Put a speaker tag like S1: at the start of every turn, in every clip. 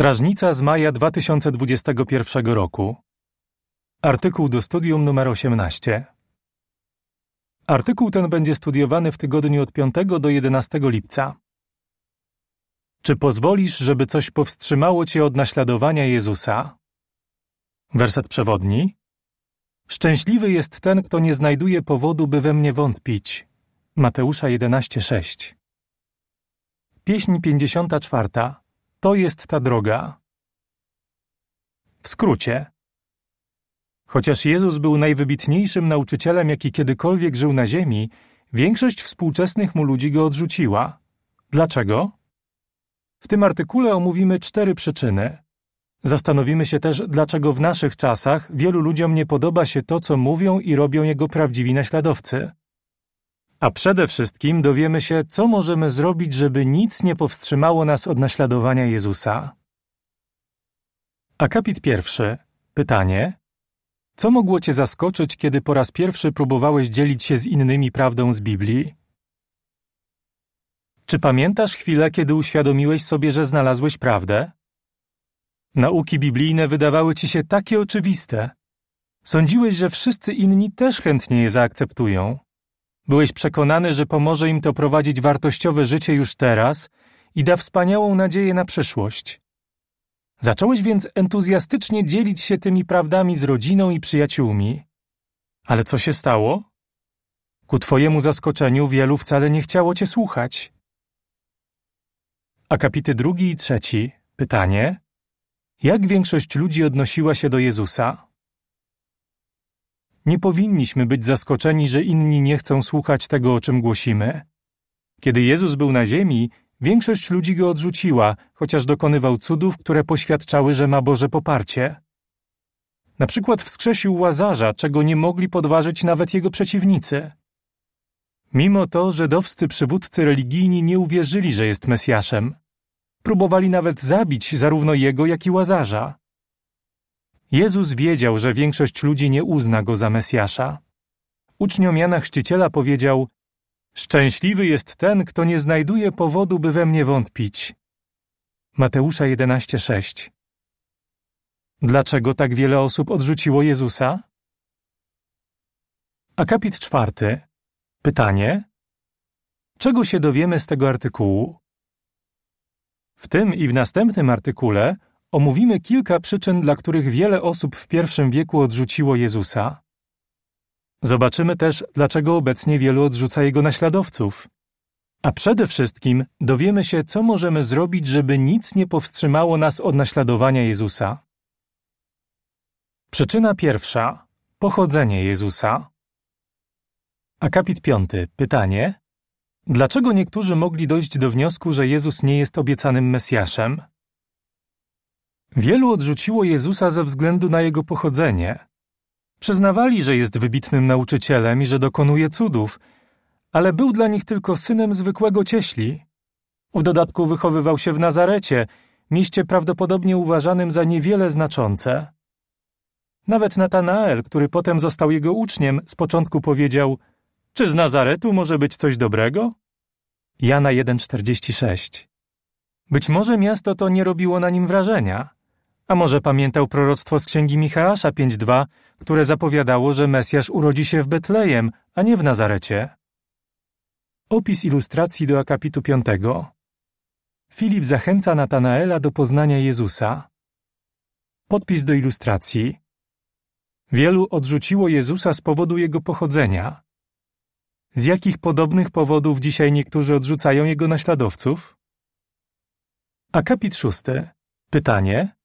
S1: Strażnica z maja 2021 roku. Artykuł do studium numer 18. Artykuł ten będzie studiowany w tygodniu od 5 do 11 lipca. Czy pozwolisz, żeby coś powstrzymało cię od naśladowania Jezusa? Werset przewodni. Szczęśliwy jest ten, kto nie znajduje powodu, by we mnie wątpić. Mateusza 11:6. Pieśń 54. To jest ta droga. W skrócie. Chociaż Jezus był najwybitniejszym nauczycielem, jaki kiedykolwiek żył na ziemi, większość współczesnych mu ludzi go odrzuciła. Dlaczego? W tym artykule omówimy cztery przyczyny. Zastanowimy się też, dlaczego w naszych czasach wielu ludziom nie podoba się to, co mówią i robią jego prawdziwi naśladowcy. A przede wszystkim dowiemy się, co możemy zrobić, żeby nic nie powstrzymało nas od naśladowania Jezusa. Akapit pierwszy. Pytanie. Co mogło Cię zaskoczyć, kiedy po raz pierwszy próbowałeś dzielić się z innymi prawdą z Biblii? Czy pamiętasz chwilę, kiedy uświadomiłeś sobie, że znalazłeś prawdę? Nauki biblijne wydawały Ci się takie oczywiste. Sądziłeś, że wszyscy inni też chętnie je zaakceptują. Byłeś przekonany, że pomoże im to prowadzić wartościowe życie już teraz i da wspaniałą nadzieję na przyszłość. Zacząłeś więc entuzjastycznie dzielić się tymi prawdami z rodziną i przyjaciółmi. Ale co się stało? Ku twojemu zaskoczeniu wielu wcale nie chciało cię słuchać. Akapity drugi i trzeci. Pytanie. Jak większość ludzi odnosiła się do Jezusa? Nie powinniśmy być zaskoczeni, że inni nie chcą słuchać tego, o czym głosimy. Kiedy Jezus był na ziemi, większość ludzi go odrzuciła, chociaż dokonywał cudów, które poświadczały, że ma Boże poparcie. Na przykład wskrzesił łazarza, czego nie mogli podważyć nawet jego przeciwnicy. Mimo to żydowscy przywódcy religijni nie uwierzyli, że jest Mesjaszem. Próbowali nawet zabić zarówno jego, jak i łazarza. Jezus wiedział, że większość ludzi nie uzna go za Mesjasza. Uczniom Jana Chrzciciela powiedział: Szczęśliwy jest ten, kto nie znajduje powodu, by we mnie wątpić. Mateusza 11:6. Dlaczego tak wiele osób odrzuciło Jezusa? Akapit czwarty. Pytanie: Czego się dowiemy z tego artykułu? W tym i w następnym artykule omówimy kilka przyczyn, dla których wiele osób w pierwszym wieku odrzuciło Jezusa. Zobaczymy też, dlaczego obecnie wielu odrzuca jego naśladowców. A przede wszystkim dowiemy się, co możemy zrobić, żeby nic nie powstrzymało nas od naśladowania Jezusa. Przyczyna pierwsza: pochodzenie Jezusa. Akapit piąty. Pytanie: Dlaczego niektórzy mogli dojść do wniosku, że Jezus nie jest obiecanym Mesjaszem? Wielu odrzuciło Jezusa ze względu na jego pochodzenie. Przyznawali, że jest wybitnym nauczycielem i że dokonuje cudów, ale był dla nich tylko synem zwykłego cieśli. W dodatku wychowywał się w Nazarecie, mieście prawdopodobnie uważanym za niewiele znaczące. Nawet Natanael, który potem został jego uczniem, z początku powiedział: Czy z Nazaretu może być coś dobrego? Jana 1,46 Być może miasto to nie robiło na nim wrażenia. A może pamiętał proroctwo z księgi Michała 5.2, które zapowiadało, że Mesjasz urodzi się w Betlejem, a nie w Nazarecie? Opis ilustracji do akapitu 5. Filip zachęca Natanaela do poznania Jezusa. Podpis do ilustracji. Wielu odrzuciło Jezusa z powodu jego pochodzenia. Z jakich podobnych powodów dzisiaj niektórzy odrzucają jego naśladowców? Akapit 6. Pytanie: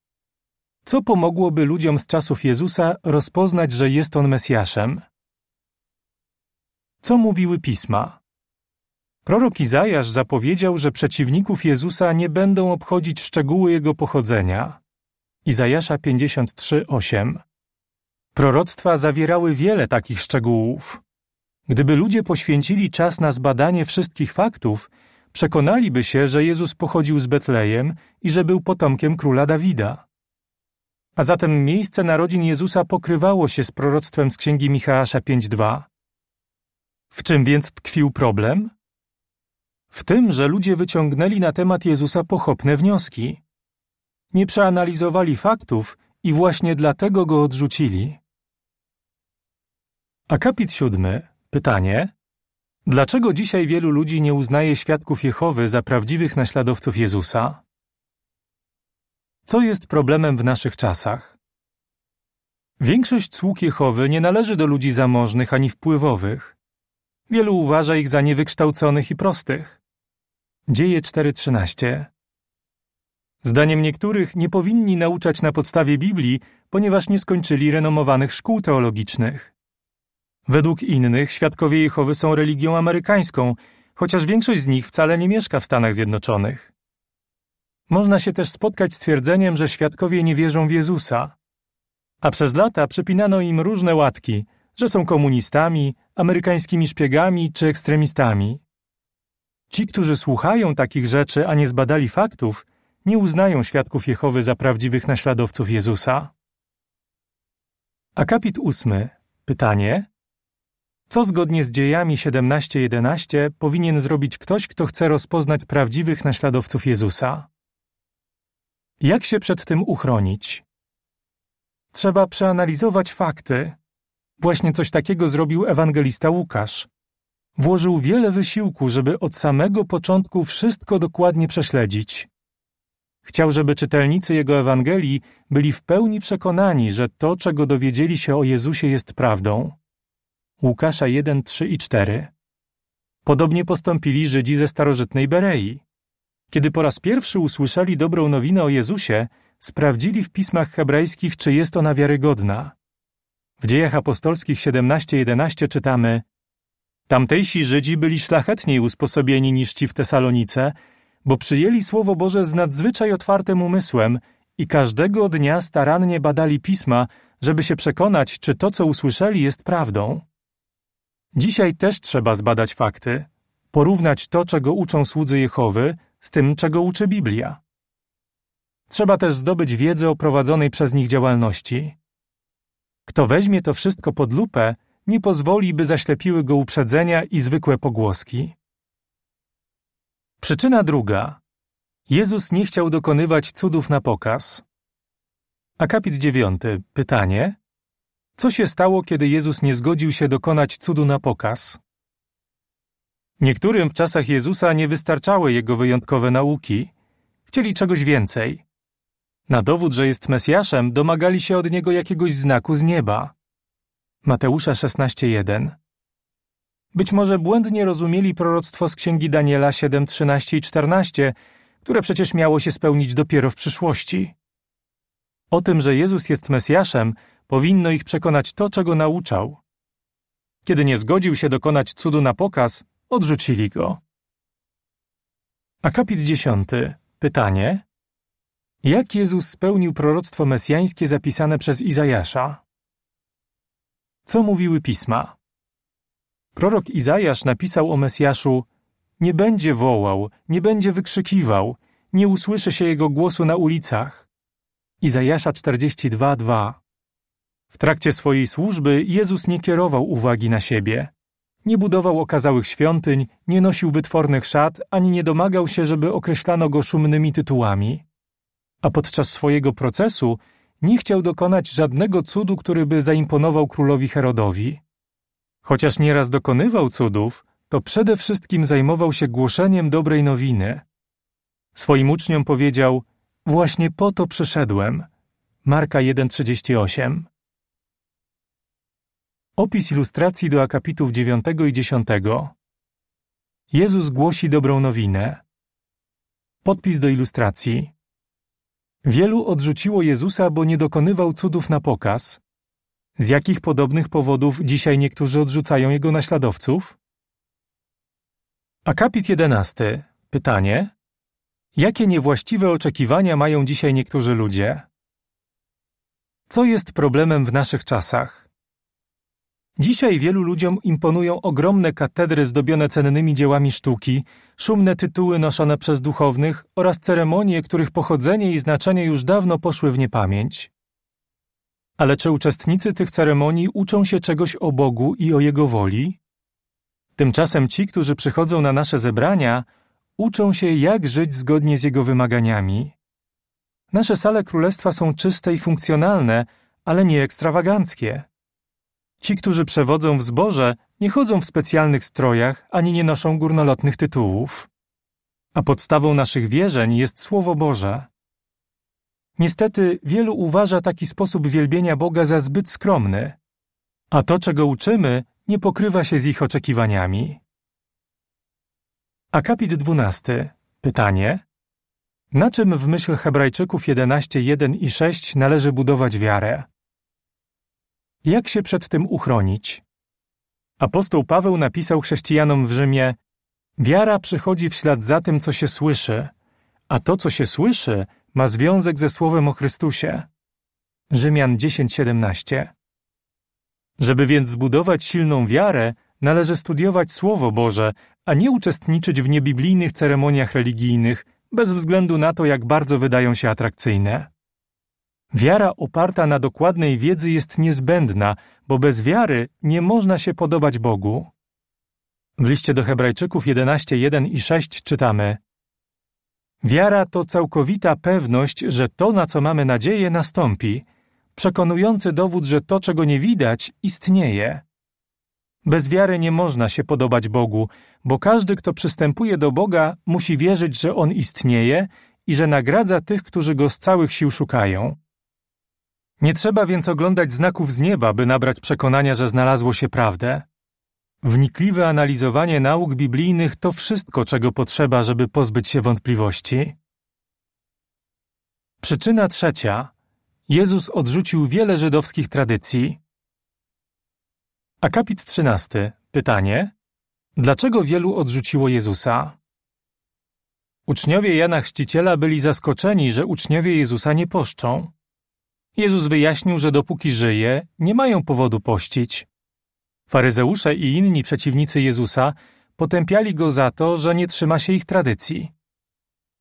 S1: co pomogłoby ludziom z czasów Jezusa rozpoznać, że jest on Mesjaszem? Co mówiły pisma? Prorok Izajasz zapowiedział, że przeciwników Jezusa nie będą obchodzić szczegóły jego pochodzenia. Izajasza 53:8. Proroctwa zawierały wiele takich szczegółów. Gdyby ludzie poświęcili czas na zbadanie wszystkich faktów, przekonaliby się, że Jezus pochodził z Betlejem i że był potomkiem króla Dawida. A zatem miejsce narodzin Jezusa pokrywało się z proroctwem z księgi Michała 5:2. W czym więc tkwił problem? W tym, że ludzie wyciągnęli na temat Jezusa pochopne wnioski. Nie przeanalizowali faktów i właśnie dlatego go odrzucili. Akapit siódmy. Pytanie. Dlaczego dzisiaj wielu ludzi nie uznaje świadków Jehowy za prawdziwych naśladowców Jezusa? Co jest problemem w naszych czasach? Większość sług Jehowy nie należy do ludzi zamożnych ani wpływowych. Wielu uważa ich za niewykształconych i prostych. Dzieje 4:13 Zdaniem niektórych nie powinni nauczać na podstawie Biblii, ponieważ nie skończyli renomowanych szkół teologicznych. Według innych świadkowie Jehowy są religią amerykańską, chociaż większość z nich wcale nie mieszka w Stanach Zjednoczonych. Można się też spotkać z twierdzeniem, że świadkowie nie wierzą w Jezusa. A przez lata przypinano im różne łatki, że są komunistami, amerykańskimi szpiegami czy ekstremistami. Ci, którzy słuchają takich rzeczy, a nie zbadali faktów, nie uznają świadków Jehowy za prawdziwych naśladowców Jezusa. Akapit ósmy. Pytanie. Co zgodnie z dziejami 17:11 powinien zrobić ktoś, kto chce rozpoznać prawdziwych naśladowców Jezusa? Jak się przed tym uchronić? Trzeba przeanalizować fakty. Właśnie coś takiego zrobił ewangelista Łukasz. Włożył wiele wysiłku, żeby od samego początku wszystko dokładnie prześledzić. Chciał, żeby czytelnicy jego Ewangelii byli w pełni przekonani, że to, czego dowiedzieli się o Jezusie, jest prawdą. Łukasza 1, 3 i 4. Podobnie postąpili Żydzi ze starożytnej Berei. Kiedy po raz pierwszy usłyszeli dobrą nowinę o Jezusie, sprawdzili w pismach hebrajskich, czy jest ona wiarygodna. W dziejach apostolskich 17:11 czytamy: Tamtejsi Żydzi byli szlachetniej usposobieni niż ci w Tesalonice, bo przyjęli Słowo Boże z nadzwyczaj otwartym umysłem i każdego dnia starannie badali pisma, żeby się przekonać, czy to, co usłyszeli, jest prawdą. Dzisiaj też trzeba zbadać fakty, porównać to, czego uczą słudzy Jehowy, z tym, czego uczy Biblia. Trzeba też zdobyć wiedzę o prowadzonej przez nich działalności. Kto weźmie to wszystko pod lupę, nie pozwoli, by zaślepiły go uprzedzenia i zwykłe pogłoski. Przyczyna druga. Jezus nie chciał dokonywać cudów na pokaz. Akapit dziewiąty. Pytanie. Co się stało, kiedy Jezus nie zgodził się dokonać cudu na pokaz? Niektórym w czasach Jezusa nie wystarczały jego wyjątkowe nauki. Chcieli czegoś więcej. Na dowód, że jest Mesjaszem, domagali się od niego jakiegoś znaku z nieba. Mateusza 16:1 Być może błędnie rozumieli proroctwo z księgi Daniela 7, 13 i 14, które przecież miało się spełnić dopiero w przyszłości. O tym, że Jezus jest Mesjaszem, powinno ich przekonać to, czego nauczał. Kiedy nie zgodził się dokonać cudu na pokaz, odrzucili go. Akapit 10. Pytanie: Jak Jezus spełnił proroctwo mesjańskie zapisane przez Izajasza? Co mówiły pisma? Prorok Izajasz napisał o Mesjaszu: Nie będzie wołał, nie będzie wykrzykiwał, nie usłyszy się jego głosu na ulicach. Izajasza 42:2 W trakcie swojej służby Jezus nie kierował uwagi na siebie. Nie budował okazałych świątyń, nie nosił wytwornych szat, ani nie domagał się, żeby określano go szumnymi tytułami. A podczas swojego procesu nie chciał dokonać żadnego cudu, który by zaimponował królowi Herodowi. Chociaż nieraz dokonywał cudów, to przede wszystkim zajmował się głoszeniem dobrej nowiny. Swoim uczniom powiedział: Właśnie po to przyszedłem. Marka 1:38. Opis ilustracji do akapitów 9 i 10. Jezus głosi dobrą nowinę. Podpis do ilustracji. Wielu odrzuciło Jezusa, bo nie dokonywał cudów na pokaz. Z jakich podobnych powodów dzisiaj niektórzy odrzucają jego naśladowców? Akapit 11. Pytanie: Jakie niewłaściwe oczekiwania mają dzisiaj niektórzy ludzie? Co jest problemem w naszych czasach? Dzisiaj wielu ludziom imponują ogromne katedry zdobione cennymi dziełami sztuki, szumne tytuły noszone przez duchownych oraz ceremonie, których pochodzenie i znaczenie już dawno poszły w niepamięć. Ale czy uczestnicy tych ceremonii uczą się czegoś o Bogu i o Jego woli? Tymczasem ci, którzy przychodzą na nasze zebrania, uczą się, jak żyć zgodnie z Jego wymaganiami. Nasze sale królestwa są czyste i funkcjonalne, ale nie ekstrawaganckie. Ci, którzy przewodzą w zborze, nie chodzą w specjalnych strojach ani nie noszą górnolotnych tytułów. A podstawą naszych wierzeń jest Słowo Boże. Niestety, wielu uważa taki sposób wielbienia Boga za zbyt skromny, a to, czego uczymy, nie pokrywa się z ich oczekiwaniami. Akapit 12. Pytanie: Na czym w myśl Hebrajczyków 11:1 i 6 należy budować wiarę? Jak się przed tym uchronić? Apostoł Paweł napisał chrześcijanom w Rzymie: Wiara przychodzi w ślad za tym, co się słyszy, a to, co się słyszy, ma związek ze słowem o Chrystusie. Rzymian 10:17. Żeby więc zbudować silną wiarę, należy studiować Słowo Boże, a nie uczestniczyć w niebiblijnych ceremoniach religijnych, bez względu na to, jak bardzo wydają się atrakcyjne. Wiara oparta na dokładnej wiedzy jest niezbędna, bo bez wiary nie można się podobać Bogu. W liście do Hebrajczyków 11:1 i 6 czytamy: Wiara to całkowita pewność, że to, na co mamy nadzieję, nastąpi, przekonujący dowód, że to, czego nie widać, istnieje. Bez wiary nie można się podobać Bogu, bo każdy, kto przystępuje do Boga, musi wierzyć, że On istnieje i że nagradza tych, którzy Go z całych sił szukają. Nie trzeba więc oglądać znaków z nieba, by nabrać przekonania, że znalazło się prawdę. Wnikliwe analizowanie nauk biblijnych to wszystko, czego potrzeba, żeby pozbyć się wątpliwości. Przyczyna trzecia. Jezus odrzucił wiele żydowskich tradycji. Akapit 13. Pytanie: Dlaczego wielu odrzuciło Jezusa? Uczniowie Jana Chrzciciela byli zaskoczeni, że uczniowie Jezusa nie poszczą. Jezus wyjaśnił, że dopóki żyje, nie mają powodu pościć. Faryzeusze i inni przeciwnicy Jezusa potępiali go za to, że nie trzyma się ich tradycji.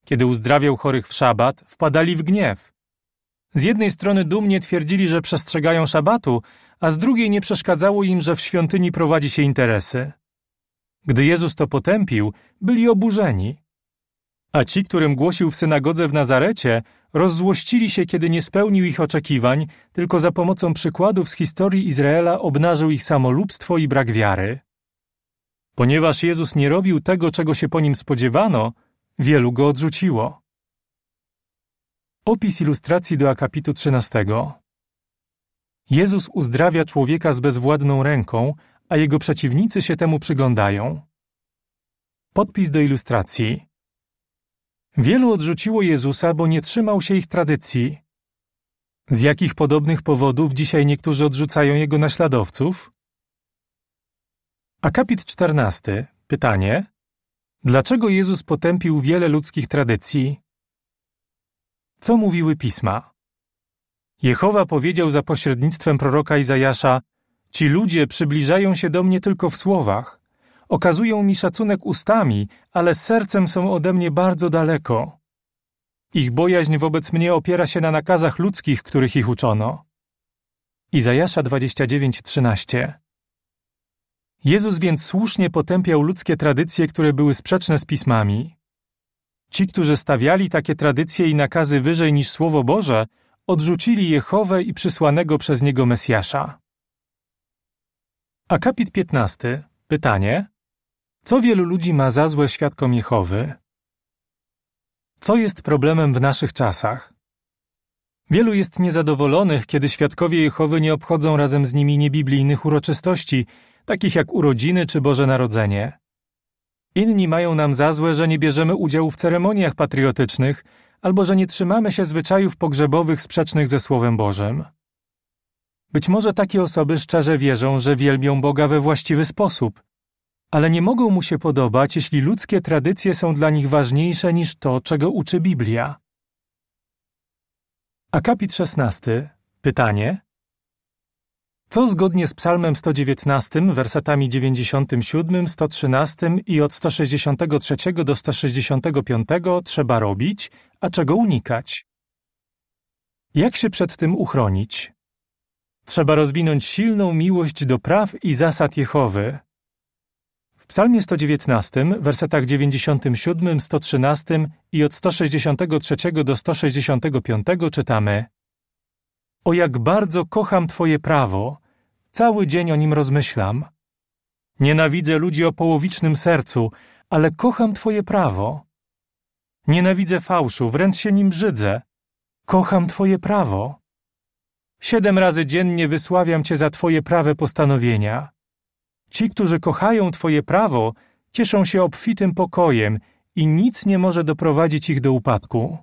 S1: Kiedy uzdrawiał chorych w szabat, wpadali w gniew. Z jednej strony dumnie twierdzili, że przestrzegają szabatu, a z drugiej nie przeszkadzało im, że w świątyni prowadzi się interesy. Gdy Jezus to potępił, byli oburzeni. A ci, którym głosił w synagodze w Nazarecie, rozzłościli się, kiedy nie spełnił ich oczekiwań, tylko za pomocą przykładów z historii Izraela obnażył ich samolubstwo i brak wiary. Ponieważ Jezus nie robił tego, czego się po nim spodziewano, wielu go odrzuciło. Opis ilustracji do akapitu 13. Jezus uzdrawia człowieka z bezwładną ręką, a jego przeciwnicy się temu przyglądają. Podpis do ilustracji. Wielu odrzuciło Jezusa, bo nie trzymał się ich tradycji. Z jakich podobnych powodów dzisiaj niektórzy odrzucają jego naśladowców? Akapit 14. Pytanie: Dlaczego Jezus potępił wiele ludzkich tradycji? Co mówiły pisma? Jehowa powiedział za pośrednictwem proroka Izajasza: Ci ludzie przybliżają się do mnie tylko w słowach, Okazują mi szacunek ustami, ale sercem są ode mnie bardzo daleko. Ich bojaźń wobec mnie opiera się na nakazach ludzkich, których ich uczono. Izajasza 29:13 Jezus więc słusznie potępiał ludzkie tradycje, które były sprzeczne z pismami. Ci, którzy stawiali takie tradycje i nakazy wyżej niż Słowo Boże, odrzucili Jehowę i przysłanego przez niego Mesjasza. Akapit 15. Pytanie: co wielu ludzi ma za złe świadkom Jehowy? Co jest problemem w naszych czasach? Wielu jest niezadowolonych, kiedy świadkowie Jehowy nie obchodzą razem z nimi niebiblijnych uroczystości, takich jak urodziny czy Boże Narodzenie. Inni mają nam za złe, że nie bierzemy udziału w ceremoniach patriotycznych albo że nie trzymamy się zwyczajów pogrzebowych sprzecznych ze Słowem Bożym. Być może takie osoby szczerze wierzą, że wielbią Boga we właściwy sposób, ale nie mogą mu się podobać, jeśli ludzkie tradycje są dla nich ważniejsze niż to, czego uczy Biblia. Akapit 16. Pytanie. Co zgodnie z Psalmem 119, wersetami 97, 113 i od 163 do 165 trzeba robić, a czego unikać? Jak się przed tym uchronić? Trzeba rozwinąć silną miłość do praw i zasad Jehowy, W Psalmie 119, wersetach 97, 113 i od 163 do 165 czytamy: O jak bardzo kocham Twoje prawo, cały dzień o nim rozmyślam. Nienawidzę ludzi o połowicznym sercu, ale kocham Twoje prawo. Nienawidzę fałszu, wręcz się nim brzydzę. Kocham Twoje prawo. Siedem razy dziennie wysławiam Cię za Twoje prawe postanowienia. Ci, którzy kochają Twoje prawo, cieszą się obfitym pokojem i nic nie może doprowadzić ich do upadku.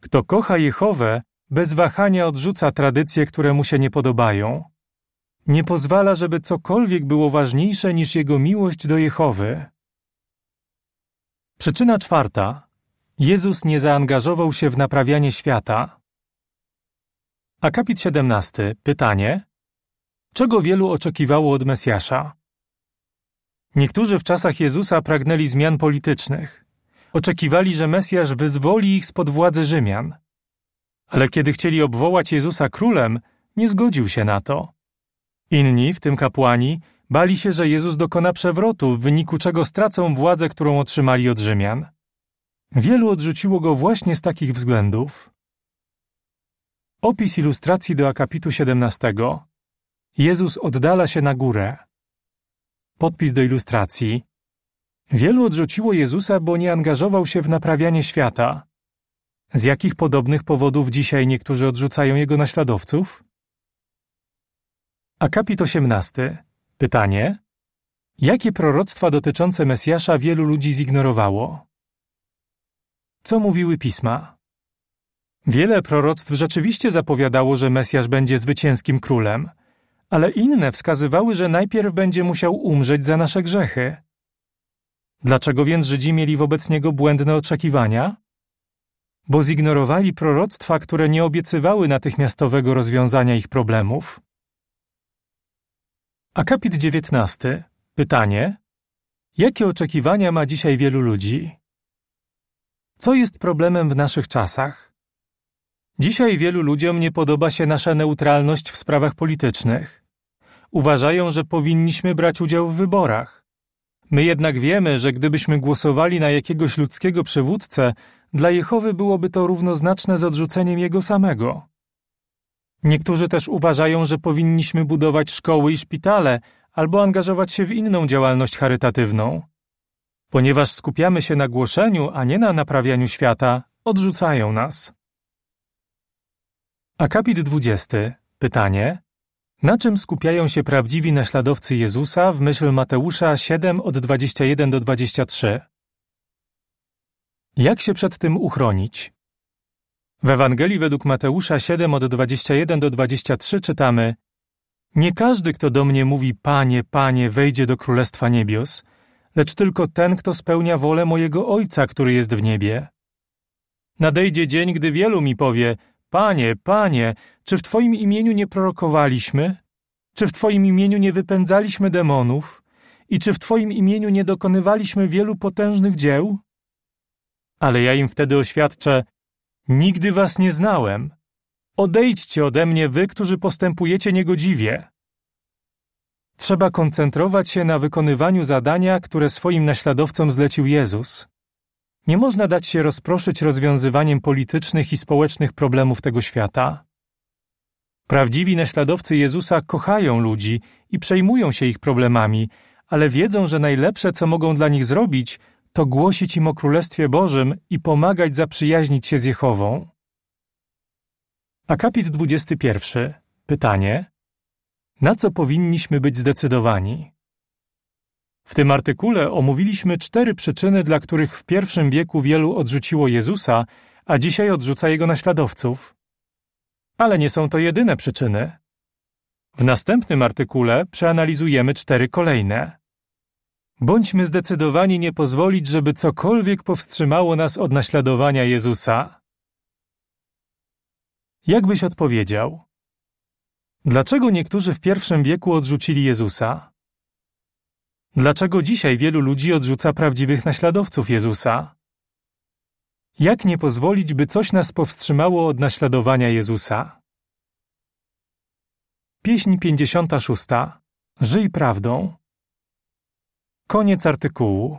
S1: Kto kocha Jehowę, bez wahania odrzuca tradycje, które mu się nie podobają. Nie pozwala, żeby cokolwiek było ważniejsze niż jego miłość do Jehowy. Przyczyna czwarta. Jezus nie zaangażował się w naprawianie świata. Akapit 17. Pytanie. Czego wielu oczekiwało od Mesjasza? Niektórzy w czasach Jezusa pragnęli zmian politycznych. Oczekiwali, że Mesjasz wyzwoli ich spod władzy Rzymian. Ale kiedy chcieli obwołać Jezusa królem, nie zgodził się na to. Inni, w tym kapłani, bali się, że Jezus dokona przewrotu, w wyniku czego stracą władzę, którą otrzymali od Rzymian. Wielu odrzuciło go właśnie z takich względów. Opis ilustracji do akapitu 17. Jezus oddala się na górę. Podpis do ilustracji. Wielu odrzuciło Jezusa, bo nie angażował się w naprawianie świata. Z jakich podobnych powodów dzisiaj niektórzy odrzucają jego naśladowców? Akapit 18. Pytanie: Jakie proroctwa dotyczące Mesjasza wielu ludzi zignorowało? Co mówiły pisma? Wiele proroctw rzeczywiście zapowiadało, że Mesjasz będzie zwycięskim królem, ale inne wskazywały, że najpierw będzie musiał umrzeć za nasze grzechy. Dlaczego więc Żydzi mieli wobec niego błędne oczekiwania? Bo zignorowali proroctwa, które nie obiecywały natychmiastowego rozwiązania ich problemów. Akapit 19. Pytanie: Jakie oczekiwania ma dzisiaj wielu ludzi? Co jest problemem w naszych czasach? Dzisiaj wielu ludziom nie podoba się nasza neutralność w sprawach politycznych. Uważają, że powinniśmy brać udział w wyborach. My jednak wiemy, że gdybyśmy głosowali na jakiegoś ludzkiego przywódcę, dla Jehowy byłoby to równoznaczne z odrzuceniem jego samego. Niektórzy też uważają, że powinniśmy budować szkoły i szpitale albo angażować się w inną działalność charytatywną. Ponieważ skupiamy się na głoszeniu, a nie na naprawianiu świata, odrzucają nas. Akapit 20. Pytanie: Na czym skupiają się prawdziwi naśladowcy Jezusa w myśl Mateusza 7 od 21 do 23? Jak się przed tym uchronić? W Ewangelii według Mateusza 7 od 21 do 23 czytamy Nie każdy, kto do mnie mówi Panie, Panie, wejdzie do Królestwa Niebios, lecz tylko ten, kto spełnia wolę mojego Ojca, który jest w niebie. Nadejdzie dzień, gdy wielu mi powie Panie, Panie, czy w Twoim imieniu nie prorokowaliśmy? Czy w Twoim imieniu nie wypędzaliśmy demonów? I czy w Twoim imieniu nie dokonywaliśmy wielu potężnych dzieł? Ale ja im wtedy oświadczę, Nigdy was nie znałem. Odejdźcie ode mnie, wy, którzy postępujecie niegodziwie. Trzeba koncentrować się na wykonywaniu zadania, które swoim naśladowcom zlecił Jezus. Nie można dać się rozproszyć rozwiązywaniem politycznych i społecznych problemów tego świata. Prawdziwi naśladowcy Jezusa kochają ludzi i przejmują się ich problemami, ale wiedzą, że najlepsze, co mogą dla nich zrobić, to głosić im o Królestwie Bożym i pomagać zaprzyjaźnić się z Jehową. Akapit 21. Pytanie: Na co powinniśmy być zdecydowani? W tym artykule omówiliśmy cztery przyczyny, dla których w pierwszym wieku wielu odrzuciło Jezusa, a dzisiaj odrzuca jego naśladowców. Ale nie są to jedyne przyczyny. W następnym artykule przeanalizujemy cztery kolejne. Bądźmy zdecydowani nie pozwolić, żeby cokolwiek powstrzymało nas od naśladowania Jezusa. Jak byś odpowiedział? Dlaczego niektórzy w pierwszym wieku odrzucili Jezusa? Dlaczego dzisiaj wielu ludzi odrzuca prawdziwych naśladowców Jezusa? Jak nie pozwolić, by coś nas powstrzymało od naśladowania Jezusa? Pieśń 56. Żyj prawdą. Koniec artykułu.